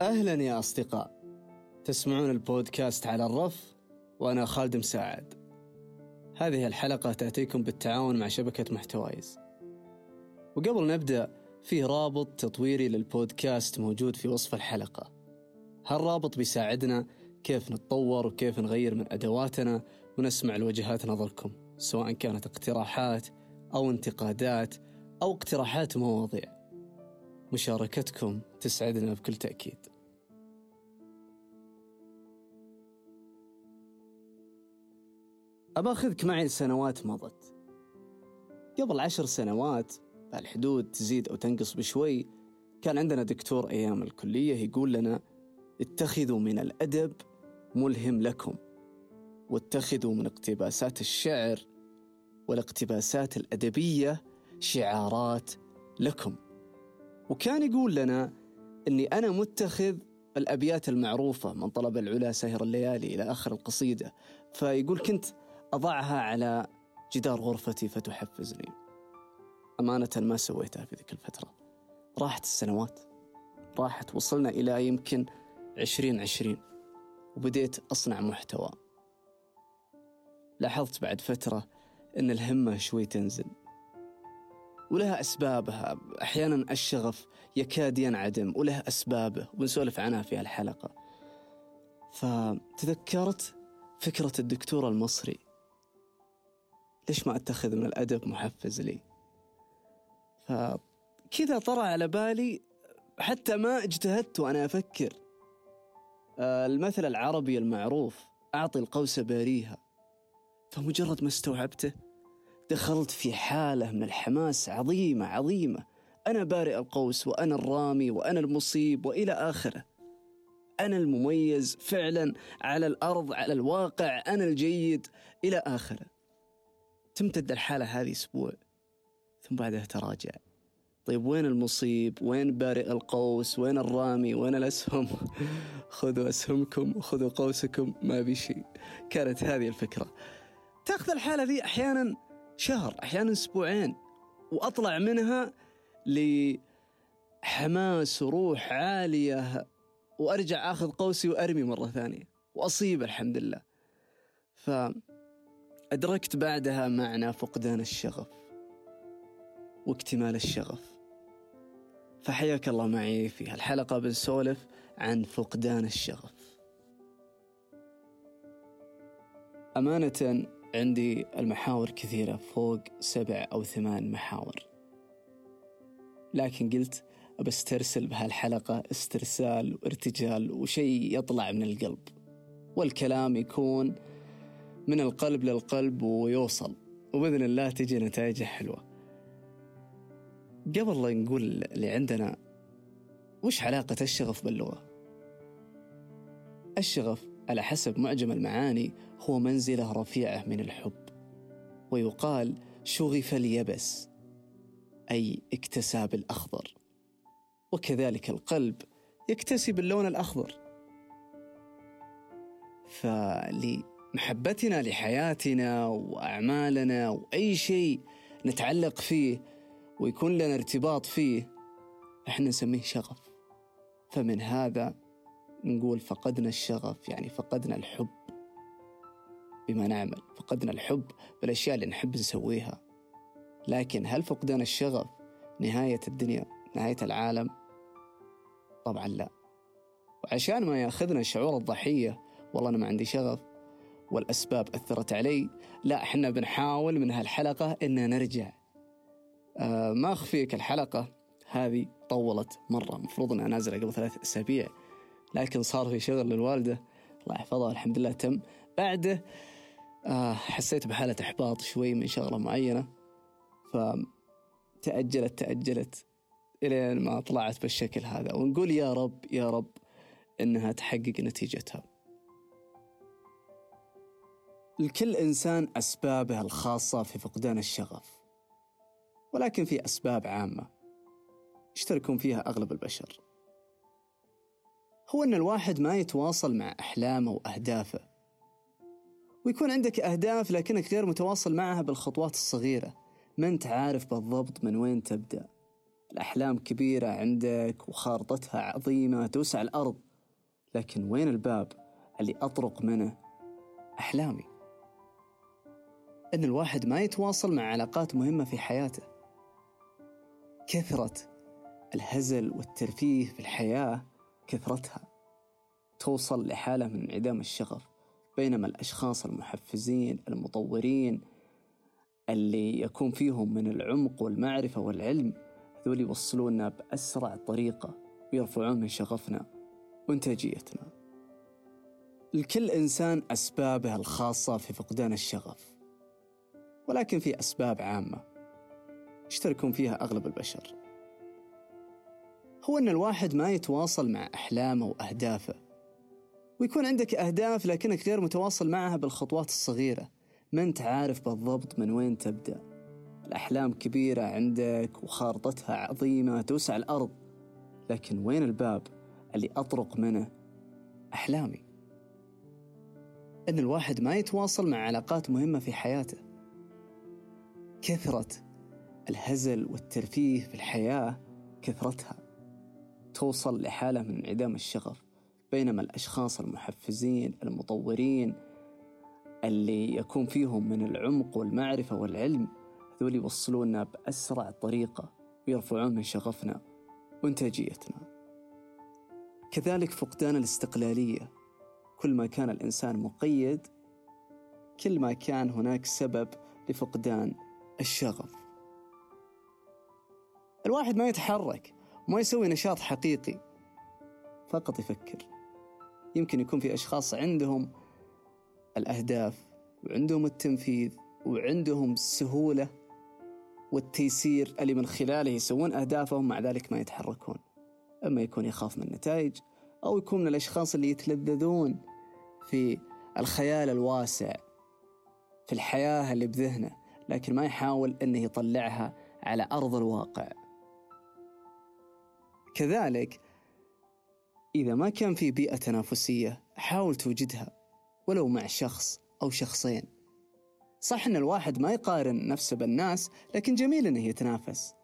أهلا يا أصدقاء. تسمعون البودكاست على الرف وأنا خالد مساعد. هذه الحلقة تأتيكم بالتعاون مع شبكة محتوايز. وقبل نبدأ في رابط تطويري للبودكاست موجود في وصف الحلقة. هالرابط بيساعدنا كيف نتطور وكيف نغير من أدواتنا ونسمع لوجهات نظركم سواء كانت اقتراحات أو انتقادات أو اقتراحات مواضيع. مشاركتكم تسعدنا بكل تأكيد. أباخذك معي لسنوات مضت. قبل عشر سنوات بهالحدود تزيد أو تنقص بشوي كان عندنا دكتور أيام الكلية يقول لنا اتخذوا من الأدب ملهم لكم واتخذوا من اقتباسات الشعر والاقتباسات الأدبية شعارات لكم. وكان يقول لنا أني أنا متخذ الأبيات المعروفة من طلب العلا سهر الليالي إلى آخر القصيدة. فيقول كنت أضعها على جدار غرفتي فتحفزني. أمانة ما سويتها في ذيك الفترة. راحت السنوات. راحت. وصلنا إلى يمكن عشرين عشرين. وبديت أصنع محتوى. لاحظت بعد فترة أن الهمة شوي تنزل. ولها أسبابها. أحيانا الشغف يكاد ينعدم. ولها أسبابه. ونسولف عنها في هالحلقة. فتذكرت فكرة الدكتور المصري. ليش ما أتخذ من الأدب محفز لي؟ فكذا طرى على بالي حتى ما اجتهدت وأنا أفكر. آه، المثل العربي المعروف أعطي القوس باريها. فمجرد ما استوعبته دخلت في حالة من الحماس عظيمة عظيمة. أنا بارئ القوس وأنا الرامي وأنا المصيب وإلى آخره. أنا المميز فعلا على الأرض على الواقع أنا الجيد إلى آخره. تمتد الحالة هذه أسبوع ثم بعدها تراجع. طيب وين المصيب؟ وين بارئ القوس؟ وين الرامي؟ وين الأسهم؟ خذوا أسهمكم وخذوا قوسكم ما بي شيء. كانت هذه الفكرة. تأخذ الحالة ذي أحيانا شهر أحيانا أسبوعين وأطلع منها لحماس وروح عالية وأرجع أخذ قوسي وأرمي مرة ثانية وأصيب الحمد لله. فأدركت بعدها معنى فقدان الشغف واكتمال الشغف. فحياك الله معي في هالحلقة بنسولف عن فقدان الشغف. أمانة عندي المحاور كثيرة فوق سبع أو ثمان محاور. لكن قلت بسترسل بهالحلقة استرسال وارتجال وشيء يطلع من القلب. والكلام يكون من القلب للقلب ويوصل. وبإذن الله تجي نتائج حلوة. قبل لا نقول اللي عندنا وش علاقة الشغف باللغة؟ الشغف على حسب معجم المعاني هو منزلة رفيعة من الحب. ويقال شغف اليبس أي اكتسى بالأخضر وكذلك القلب يكتسي باللون الأخضر. فلمحبتنا لحياتنا وأعمالنا وأي شيء نتعلق فيه ويكون لنا ارتباط فيه إحنا نسميه شغف. فمن هذا نقول فقدنا الشغف يعني فقدنا الحب. بما نعمل فقدنا الحب بالأشياء اللي نحب نسويها. لكن هل فقدان الشغف نهاية الدنيا نهاية العالم؟ طبعا لا. وعشان ما ياخذنا شعور الضحية والله أنا ما عندي شغف. والأسباب أثرت علي لا إحنا بنحاول من هالحلقة إن نرجع. آه ما أخفيك الحلقة هذه طولت مرة. المفروض أنها نازلة قبل ثلاث أسابيع لكن صار في شغل للوالدة. الله يحفظها الحمد لله تم. بعده آه حسيت بحالة إحباط شوي من شغلة معينة فتأجلت تأجلت إلين ما طلعت بالشكل هذا. ونقول يا رب يا رب إنها تحقق نتيجتها. لكل إنسان أسبابه الخاصة في فقدان الشغف ولكن في أسباب عامة يشتركون فيها أغلب البشر. هو أن الواحد ما يتواصل مع أحلامه وأهدافه ويكون عندك أهداف لكنك غير متواصل معها بالخطوات الصغيرة. ما أنت عارف بالضبط من وين تبدأ. الأحلام كبيرة عندك وخارطتها عظيمة توسع الأرض لكن وين الباب اللي أطرق منه أحلامي؟ أن الواحد ما يتواصل مع علاقات مهمة في حياته. كثرة الهزل والترفيه في الحياة كثرتها توصل لحالة من انعدام الشغف بينما الأشخاص المحفزين المطورين اللي يكون فيهم من العمق والمعرفة والعلم هذول يوصلونا بأسرع طريقة ويرفعون من شغفنا وإنتاجيتنا. لكل إنسان أسبابه الخاصة في فقدان الشغف. ولكن في أسباب عامة يشتركون فيها أغلب البشر. هو أن الواحد ما يتواصل مع أحلامه وأهدافه ويكون عندك أهداف لكنك غير متواصل معها بالخطوات الصغيرة. ما أنت عارف بالضبط من وين تبدأ. الأحلام كبيرة عندك وخارطتها عظيمة توسع الأرض لكن وين الباب اللي أطرق منه أحلامي؟ أن الواحد ما يتواصل مع علاقات مهمة في حياته. كثرة الهزل والترفيه في الحياة كثرتها توصل لحالة من انعدام الشغف بينما الأشخاص المحفزين المطورين اللي يكون فيهم من العمق والمعرفة والعلم هذول يوصلونا بأسرع طريقة ويرفعون من شغفنا وإنتاجيتنا. كذلك فقدان الاستقلالية. كل ما كان الإنسان مقيد كل ما كان هناك سبب لفقدان الشغف. الواحد ما يتحرك وما يسوي نشاط حقيقي فقط يفكر. يمكن يكون في أشخاص عندهم الأهداف وعندهم التنفيذ وعندهم السهولة والتيسير اللي من خلاله يسوون أهدافهم مع ذلك ما يتحركون. أما يكون يخاف من النتائج أو يكون من الأشخاص اللي يتلذذون في الخيال الواسع في الحياة اللي بذهنه. لكن ما يحاول أنه يطلعها على أرض الواقع. كذلك إذا ما كان في بيئة تنافسية حاول توجدها ولو مع شخص أو شخصين. صح أن الواحد ما يقارن نفسه بالناس لكن جميل أنه يتنافس.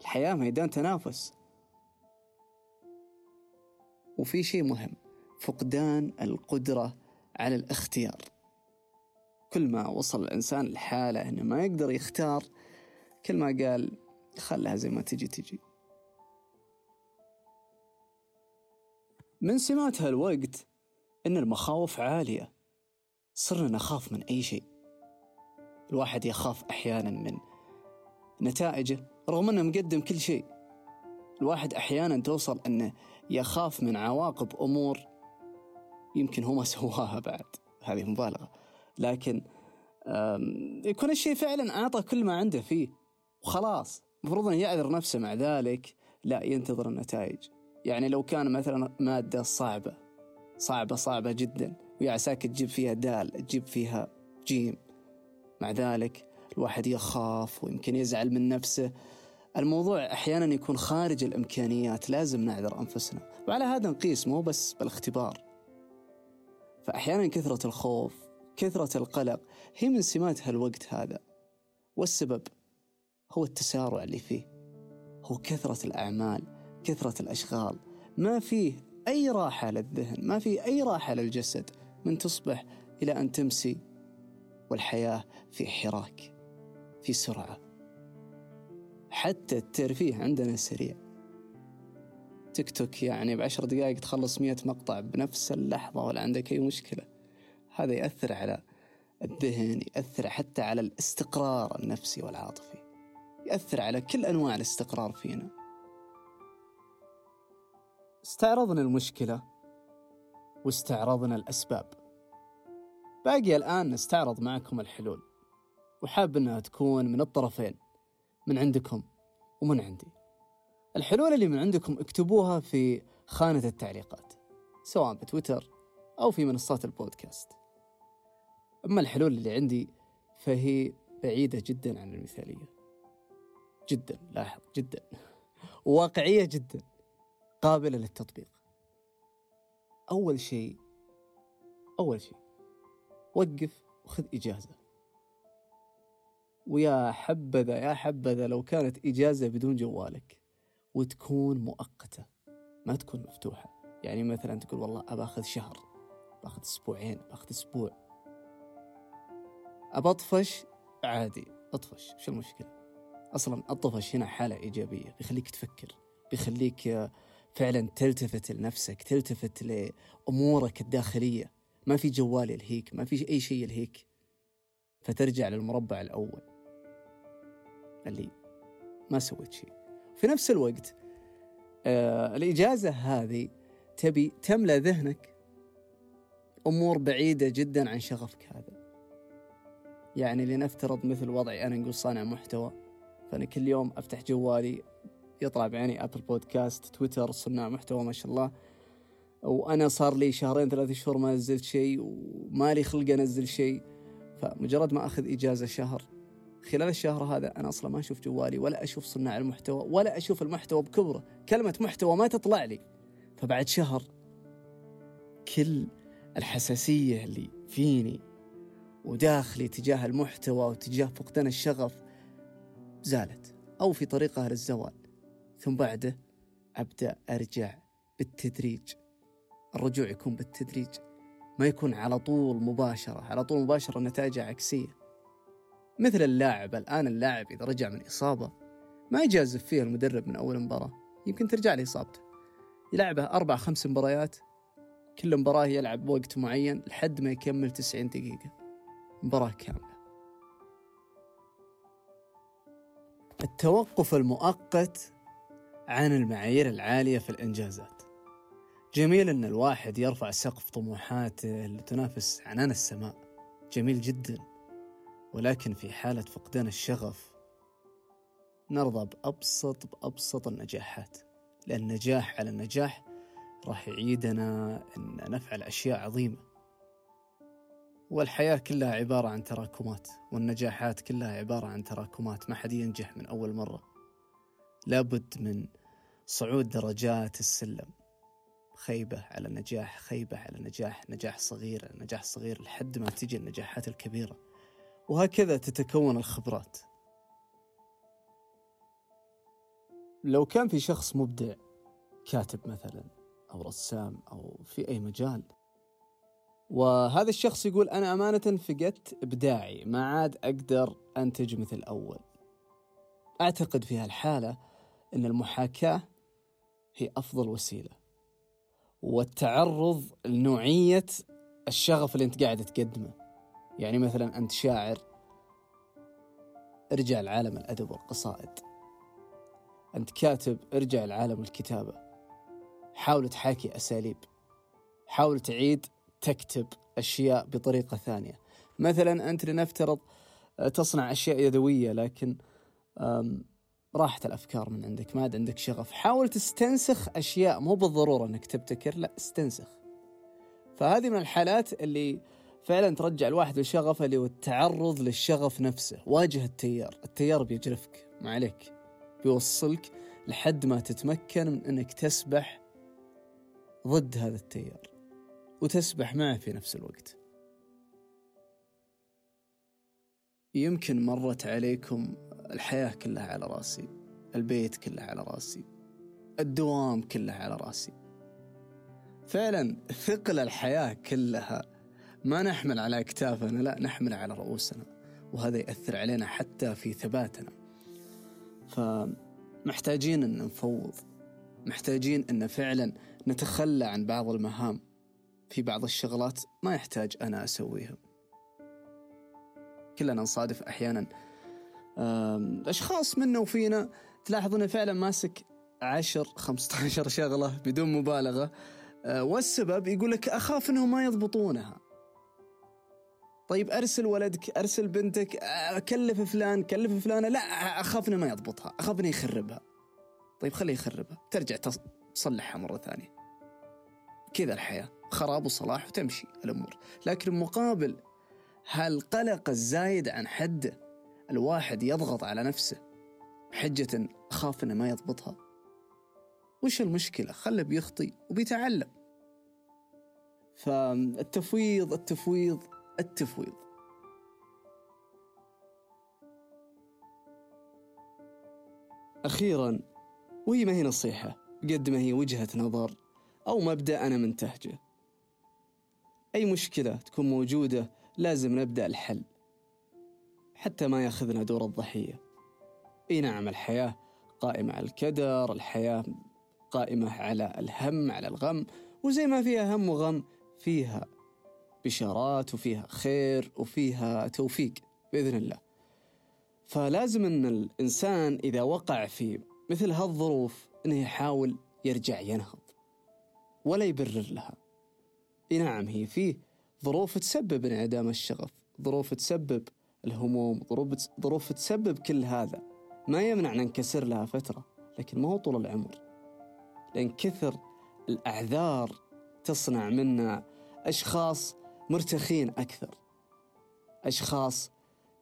الحياة ميدان تنافس. وفي شيء مهم فقدان القدرة على الاختيار. كل ما وصل الإنسان لحالة أنه ما يقدر يختار كل ما قال خلها زي ما تجي تجي. من سمات هالوقت أن المخاوف عالية. صرنا نخاف من أي شيء. الواحد يخاف أحيانا من نتائجه رغم أنه مقدم كل شيء. الواحد أحيانا توصل أنه يخاف من عواقب أمور يمكن هو ما سواها بعد. هذه مبالغة. لكن يكون الشيء فعلا أعطى كل ما عنده فيه. وخلاص. المفروض أنه يعذر نفسه مع ذلك. لا ينتظر النتائج. يعني لو كان مثلا مادة صعبة صعبة صعبة جدا ويا عساك تجيب فيها دال تجيب فيها جيم. مع ذلك الواحد يخاف ويمكن يزعل من نفسه. الموضوع أحيانا يكون خارج الإمكانيات. لازم نعذر أنفسنا. وعلى هذا نقيس مو بس بالاختبار. فأحيانا كثرة الخوف كثرة القلق. هي من سمات هالوقت هذا. والسبب هو التسارع اللي فيه. هو كثرة الأعمال كثرة الأشغال. ما فيه أي راحة للذهن ما فيه أي راحة للجسد من تصبح إلى أن تمسي. والحياة في حراك في سرعة. حتى الترفيه عندنا سريع. تيك توك يعني بعشر دقائق تخلص مئة مقطع بنفس اللحظة ولا عندك أي مشكلة. هذا يأثر على الذهن يأثر حتى على الاستقرار النفسي والعاطفي. يأثر على كل أنواع الاستقرار فينا. استعرضنا المشكلة واستعرضنا الأسباب. باقي الآن نستعرض معكم الحلول. وحاب أنها تكون من الطرفين من عندكم ومن عندي. الحلول اللي من عندكم اكتبوها في خانة التعليقات سواء بتويتر أو في منصات البودكاست. أما الحلول اللي عندي فهي بعيدة جدا عن المثالية. جدا لاحظ جدا. وواقعية جدا قابلة للتطبيق. أول شيء أول شيء وقف وخذ إجازة. ويا حبذا يا حبذا لو كانت إجازة بدون جوالك وتكون مؤقتة ما تكون مفتوحة. يعني مثلا تقول والله أبى أخذ شهر باخذ أسبوعين باخذ أسبوع. أبى أطفش؟ عادي أطفش شو المشكلة؟ أصلا الطفش هنا حالة إيجابية بيخليك تفكر بيخليك فعلا تلتفت لنفسك تلتفت لأمورك الداخلية. ما في جوال يلهيك ما في أي شيء يلهيك. فترجع للمربع الأول. اللي ما سويت شيء. في نفس الوقت آه الإجازة هذه تبي تملأ ذهنك أمور بعيدة جدا عن شغفك هذا. يعني لنفترض مثل وضعي أنا نقول صانع محتوى. فأنا كل يوم أفتح جوالي يطلع بعيني أبل بودكاست تويتر صناع محتوى ما شاء الله. وأنا صار لي شهرين ثلاثة شهور ما نزلت شيء وما لي خلق أنزل شيء. فمجرد ما أخذ إجازة شهر خلال الشهر هذا أنا أصلا ما أشوف جوالي ولا أشوف صناع المحتوى ولا أشوف المحتوى بكبره. كلمة محتوى ما تطلع لي. فبعد شهر كل الحساسية اللي فيني وداخلي تجاه المحتوى وتجاه فقدان الشغف زالت أو في طريقها للزوال ثم بعده أبدأ أرجع بالتدريج. الرجوع يكون بالتدريج ما يكون على طول مباشرة على طول مباشرة نتائج عكسية. مثل اللاعب الآن اللاعب إذا رجع من إصابة ما يجازف فيه المدرب من أول مباراة. يمكن ترجع له إصابته. يلعبه أربع خمس مباريات كل مباراة يلعب بوقت معين لحد ما يكمل 90 دقيقة. مباراة كاملة. التوقف المؤقت عن المعايير العالية في الإنجازات. جميل أن الواحد يرفع سقف طموحاته اللي تنافس عنان السماء. جميل جدا. ولكن في حالة فقدان الشغف نرضى بأبسط بأبسط النجاحات. لأن النجاح على النجاح راح يعيدنا أن نفعل أشياء عظيمة. والحياة كلها عبارة عن تراكمات والنجاحات كلها عبارة عن تراكمات ما حد ينجح من أول مرة. لابد من صعود درجات السلم. خيبة على نجاح خيبة على نجاح نجاح صغير على نجاح صغير لحد ما تجي النجاحات الكبيرة. وهكذا تتكون الخبرات. لو كان في شخص مبدع كاتب مثلا أو رسام أو في أي مجال وهذا الشخص يقول أنا أمانة فقدت إبداعي ما عاد أقدر أنتج مثل أول. أعتقد في هالحالة أن المحاكاة هي أفضل وسيلة والتعرض لنوعية الشغف اللي أنت قاعد تقدمه. يعني مثلا أنت شاعر ارجع لعالم الأدب والقصائد. أنت كاتب ارجع لعالم الكتابة. حاول تحاكي أساليب. حاول تعيد تكتب أشياء بطريقة ثانية. مثلا أنت لنفترض تصنع أشياء يدوية لكن راحت الأفكار من عندك ما عاد عندك شغف. حاول تستنسخ أشياء مو بالضرورة إنك تبتكر لا استنسخ. فهذه من الحالات اللي فعلا ترجع الواحد لشغفه اللي هو التعرض للشغف نفسه. واجه التيار. التيار بيجرفك ما عليك. بيوصلك لحد ما تتمكن من إنك تسبح ضد هذا التيار. وتسبح معه في نفس الوقت. يمكن مرت عليكم الحياة كلها على راسي البيت كله على راسي الدوام كله على راسي. فعلا ثقل الحياة كلها. ما نحمل على أكتافنا لا نحمل على رؤوسنا. وهذا يأثر علينا حتى في ثباتنا. فمحتاجين أن نفوض. محتاجين أن فعلا نتخلى عن بعض المهام. في بعض الشغلات ما يحتاج أنا أسويها. كلنا نصادف أحيانا. أشخاص منا وفينا تلاحظ أنه فعلا ماسك عشر 15 شغلة بدون مبالغة. أه، والسبب يقول لك أخاف أنهم ما يضبطونها. طيب أرسل ولدك أرسل بنتك أكلف فلان كلف فلانة لا أخاف أنه ما يضبطها أخاف أنه يخربها. طيب خليه يخربها ترجع تصلحها مرة ثانية. كذا الحياة خراب وصلاح وتمشي الأمور. لكن مقابل هالقلق الزايد عن حده الواحد يضغط على نفسه بحجة أخاف أنه ما يضبطها. وش المشكلة؟ خله بيخطي وبيتعلم. فالتفويض التفويض التفويض. أخيرا وهي ما هي نصيحة؟ قد ما هي وجهة نظر. أو مبدأ أنا منتهجه. أي مشكلة تكون موجودة لازم نبدأ الحل حتى ما يأخذنا دور الضحية. إي نعم الحياة قائمة على الكدر الحياة قائمة على الهم على الغم وزي ما فيها هم وغم فيها بشارات وفيها خير وفيها توفيق بإذن الله. فلازم أن الإنسان إذا وقع في مثل هالظروف أنه يحاول يرجع ينهض. ولا يبرر لها. نعم هي فيه ظروف تسبب انعدام الشغف ظروف تسبب الهموم ظروف ظروف تسبب كل هذا. ما يمنع ننكسر لها فترة لكن ما هو طول العمر. لأن كثر الأعذار تصنع منا أشخاص مرتخين أكثر. أشخاص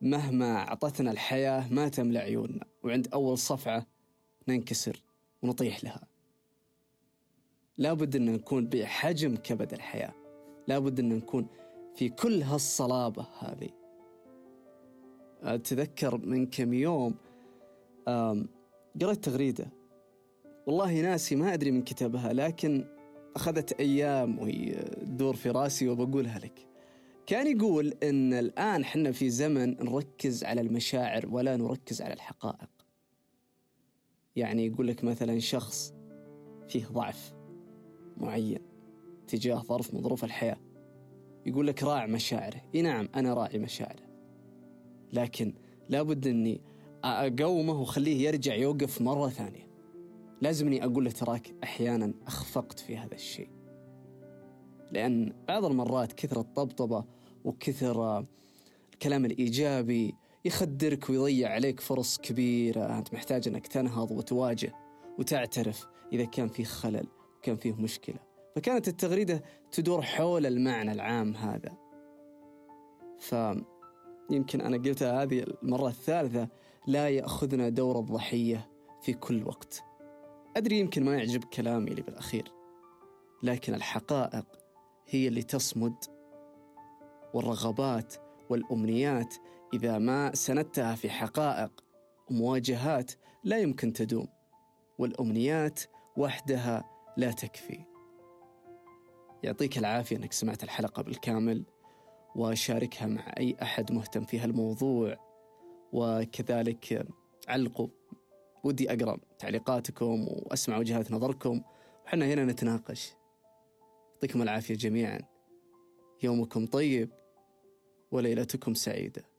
مهما أعطتنا الحياة ما تملأ عيوننا وعند أول صفعة ننكسر ونطيح لها. لابد أن نكون بحجم كبد الحياة. لابد أن نكون في كل هالصلابة هذه. أتذكر من كم يوم قرأت تغريدة. والله ناسي ما أدري من كتبها لكن أخذت أيام وهي تدور في راسي وبقولها لك. كان يقول إن الآن حنا في زمن نركز على المشاعر ولا نركز على الحقائق. يعني يقول لك مثلا شخص فيه ضعف. معين تجاه ظرف من ظروف الحياة. يقول لك راع مشاعره. إي نعم أنا راعي مشاعره. لكن لابد أني أقومه وخليه يرجع يوقف مرة ثانية. لازم أني أقول له تراك أحيانا أخفقت في هذا الشيء. لأن بعض المرات كثر الطبطبة وكثر الكلام الإيجابي يخدرك ويضيع عليك فرص كبيرة. أنت محتاج أنك تنهض وتواجه وتعترف إذا كان فيه خلل. وكان فيه مشكلة. فكانت التغريدة تدور حول المعنى العام هذا. فيمكن أنا قلتها هذه المرة الثالثة لا يأخذنا دور الضحية في كل وقت. أدري يمكن ما يعجب كلامي اللي بالأخير لكن الحقائق هي اللي تصمد والرغبات والأمنيات إذا ما سندتها في حقائق ومواجهات لا يمكن تدوم والأمنيات وحدها لا تكفي. يعطيك العافية أنك سمعت الحلقة بالكامل وشاركها مع أي أحد مهتم في هالموضوع. وكذلك علقوا ودي أقرأ تعليقاتكم وأسمع وجهات نظركم. وحنا هنا نتناقش. يعطيكم العافية جميعا. يومكم طيب وليلتكم سعيدة.